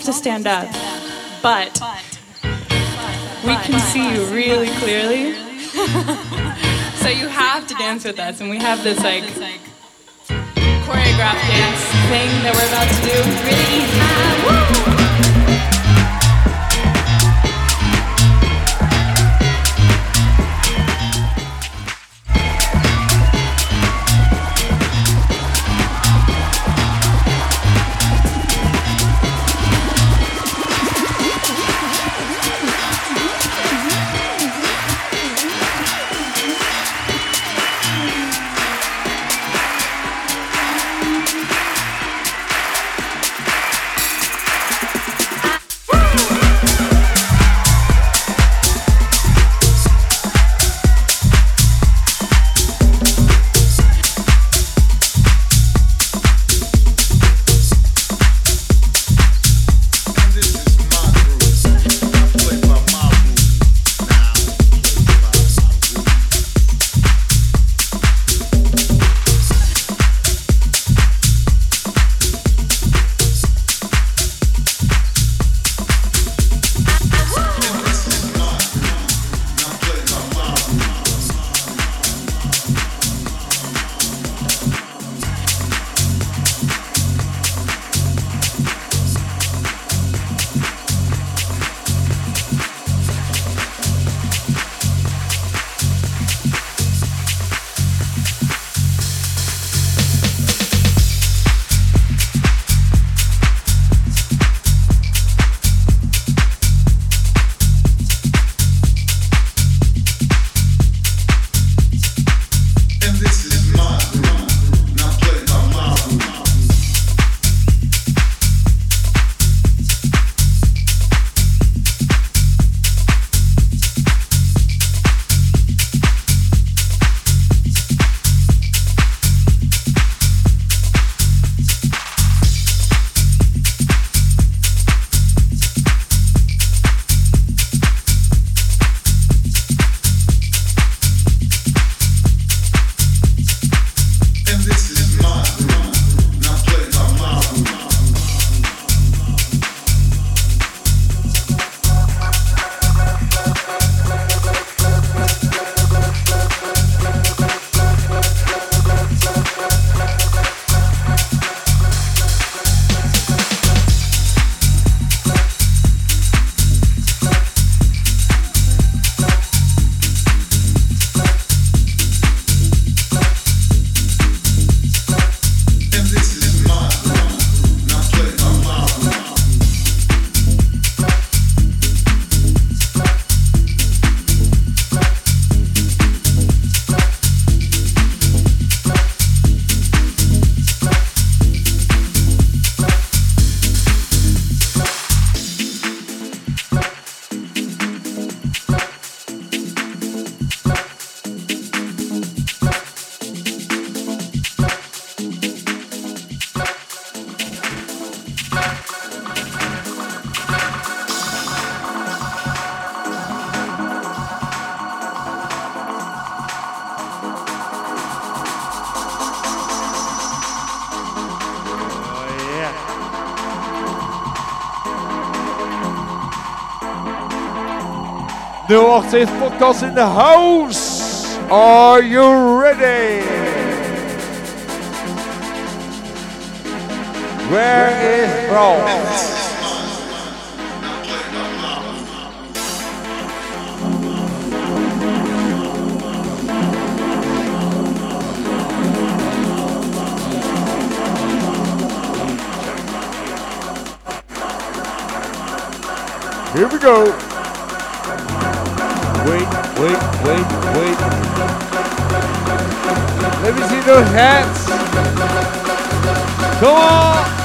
have to stand up, but we can see you really clearly. so you have to dance with us, and we have this like choreographed dance thing that we're about to do. Really easy. Artist podcast in the house. Are you ready? Where is Bro? Here we go. Wait, wait, wait, wait. Let me see those hats. Come on.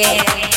yeah.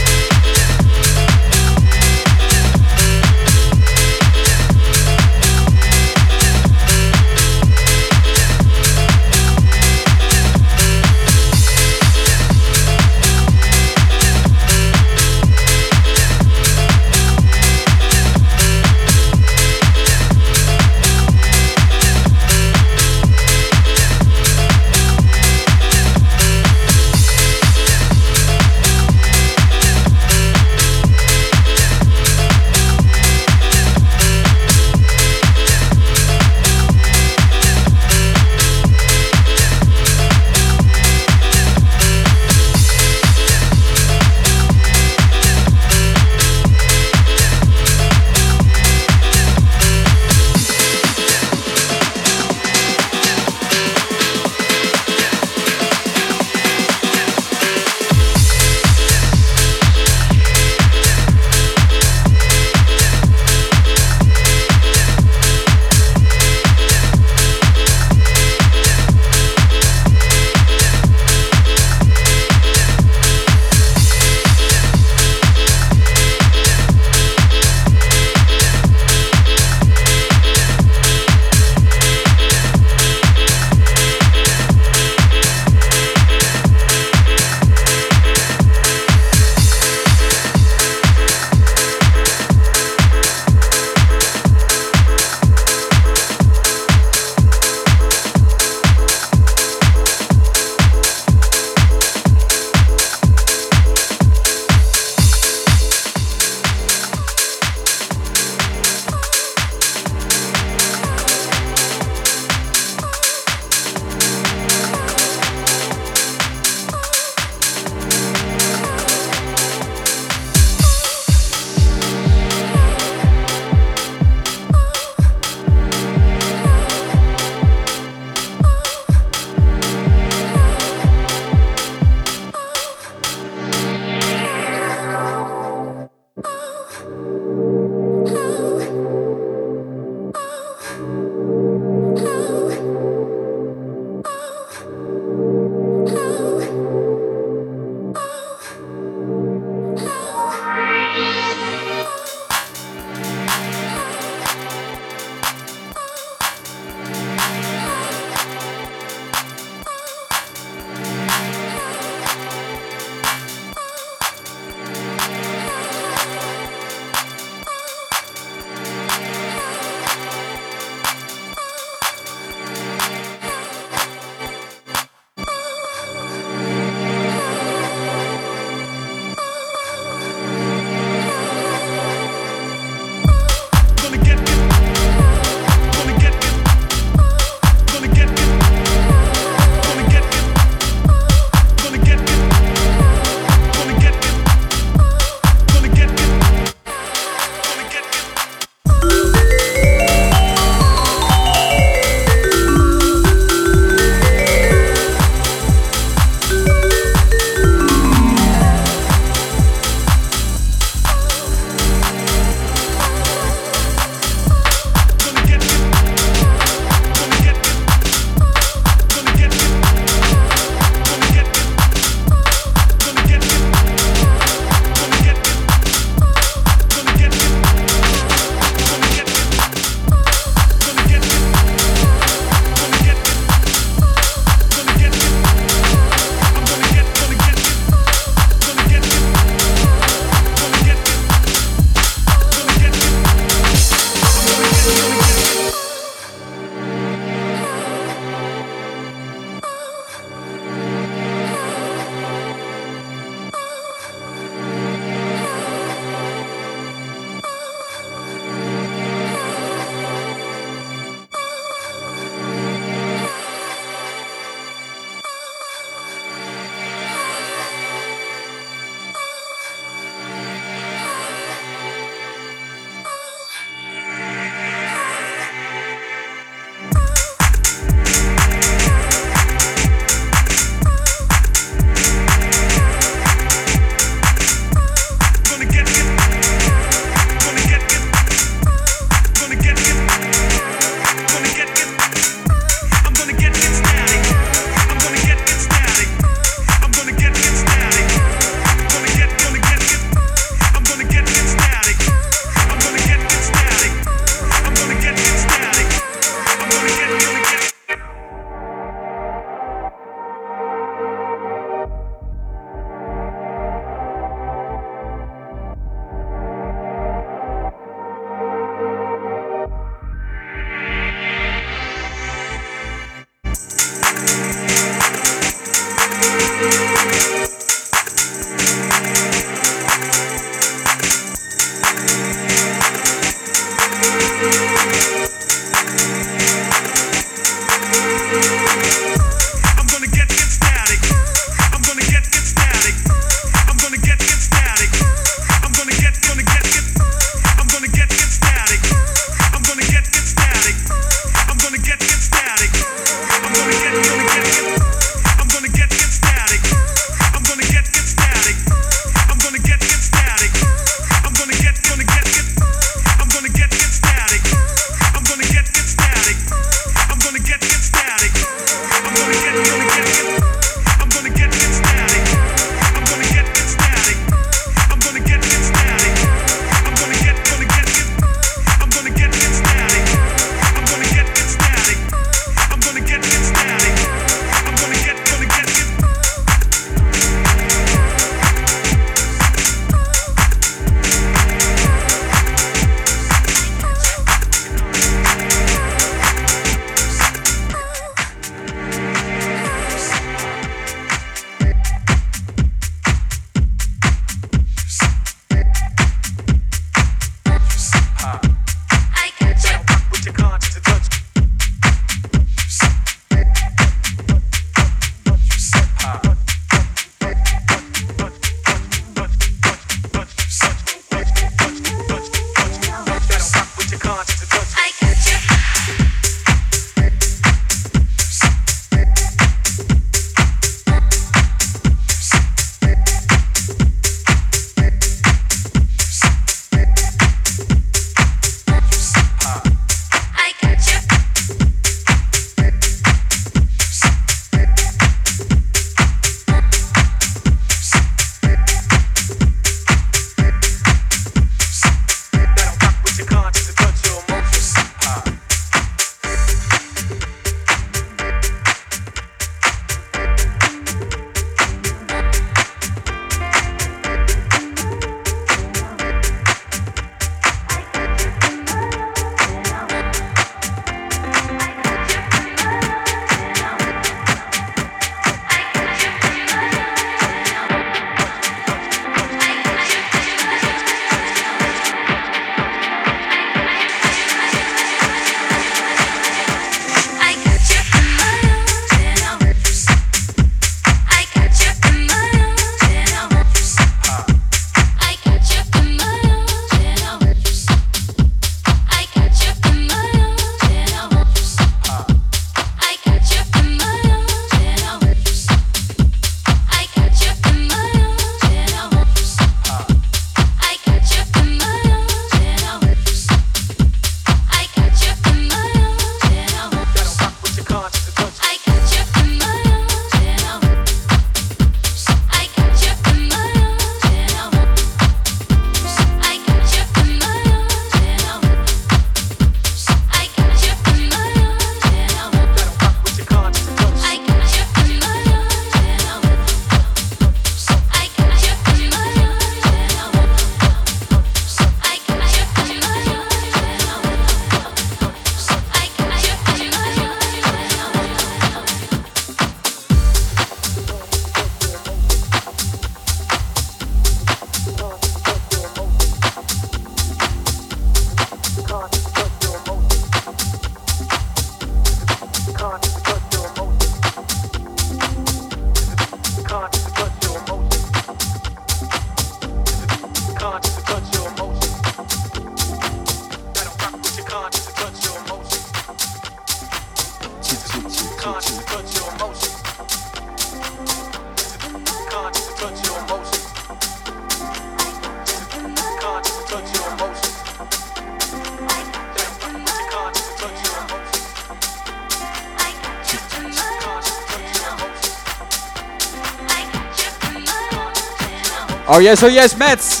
Oh yes, oh yes, Mats.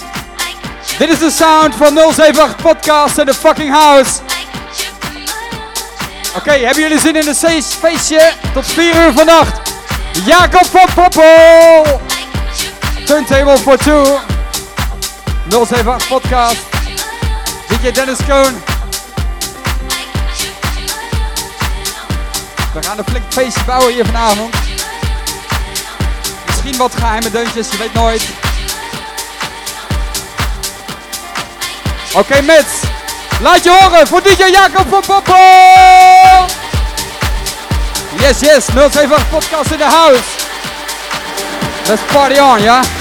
Dit is de sound van 078 Podcast in the fucking house. Oké, hebben jullie zin in een feest- feestje? Tot 4 uur vannacht. Jacob van Poppel. Turntable for two. 078 Podcast. DJ Dennis Koon. We gaan een flink feestje bouwen hier vanavond. Misschien wat geheime deuntjes, je weet nooit. Oké, Mits. Laat je horen voor DJ Jacob van Poppel. Yes, yes. 078 podcast in the house. Let's party on, ja? yes,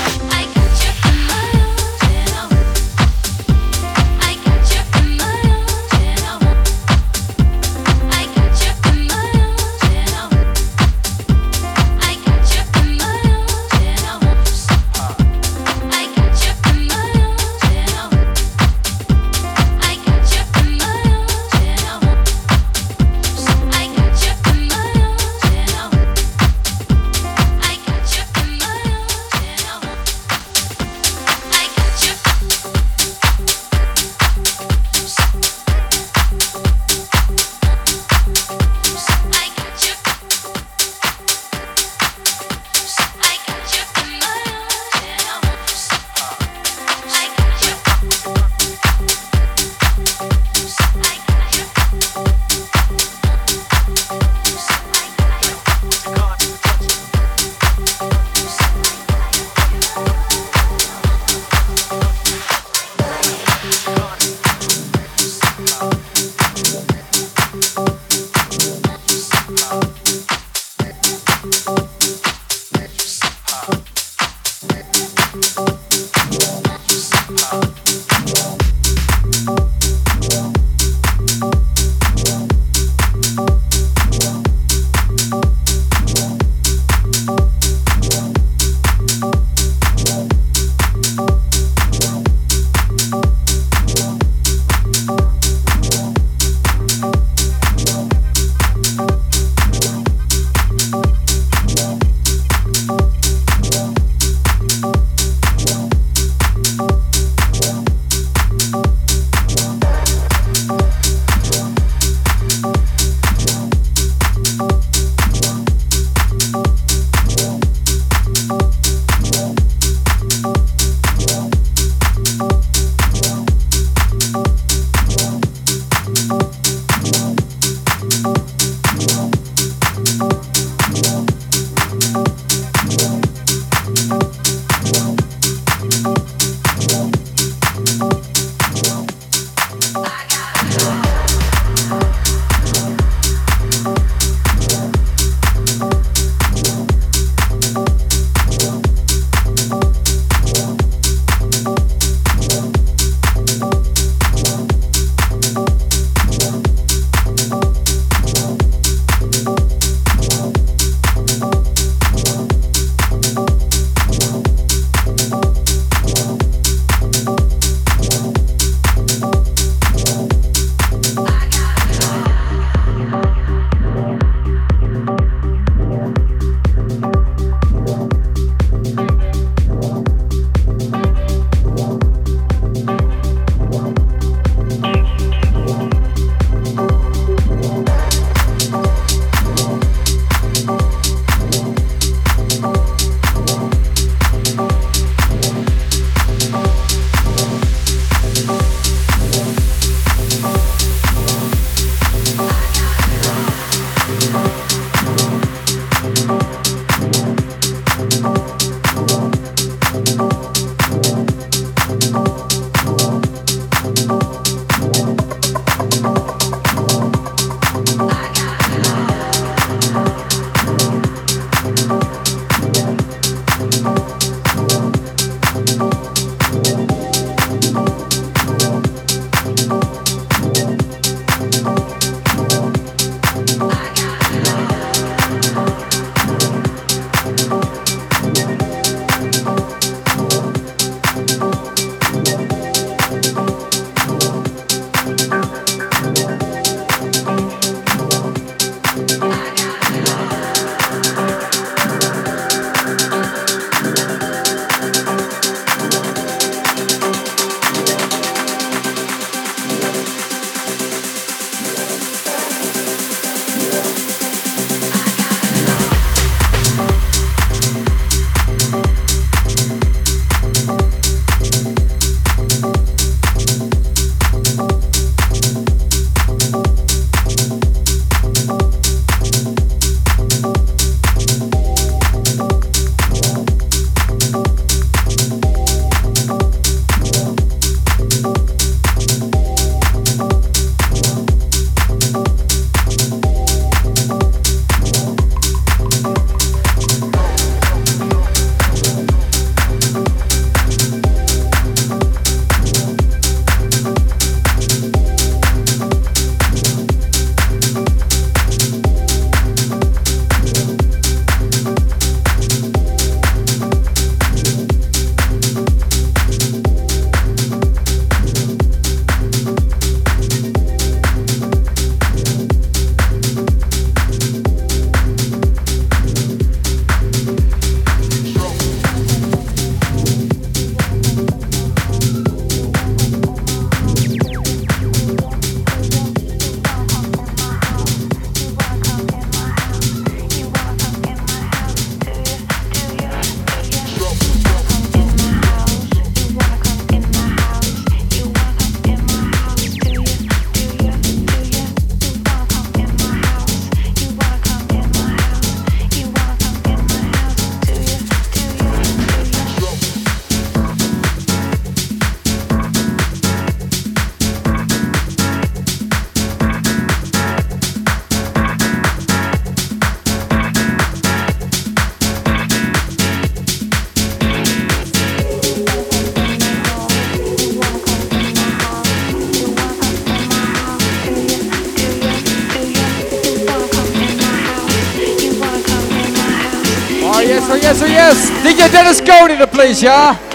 to the yeah?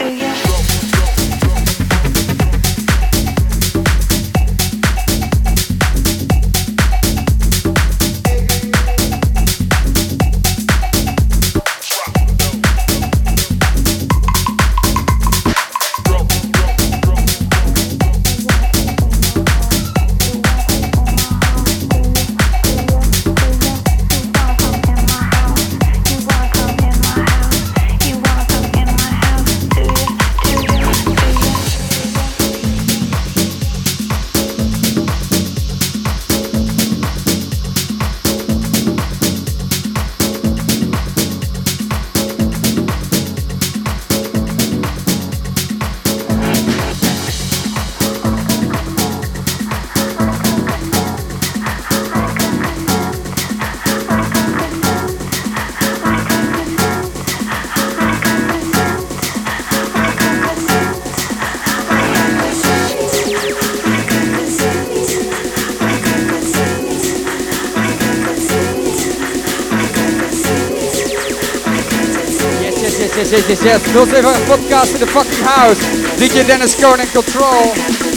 Dit is yes. 07 podcast in the fucking house. DJ Dennis Koning Control.